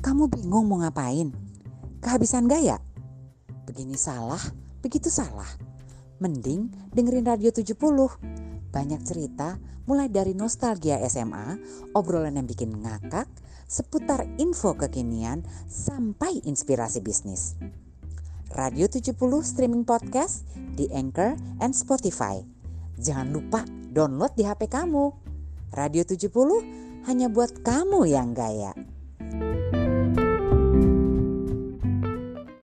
Kamu bingung mau ngapain? Kehabisan gaya? Begini salah, begitu salah. Mending dengerin Radio 70. Banyak cerita mulai dari nostalgia SMA, obrolan yang bikin ngakak, seputar info kekinian, sampai inspirasi bisnis. Radio 70 streaming podcast di Anchor and Spotify. Jangan lupa download di HP kamu. Radio 70 hanya buat kamu yang gaya.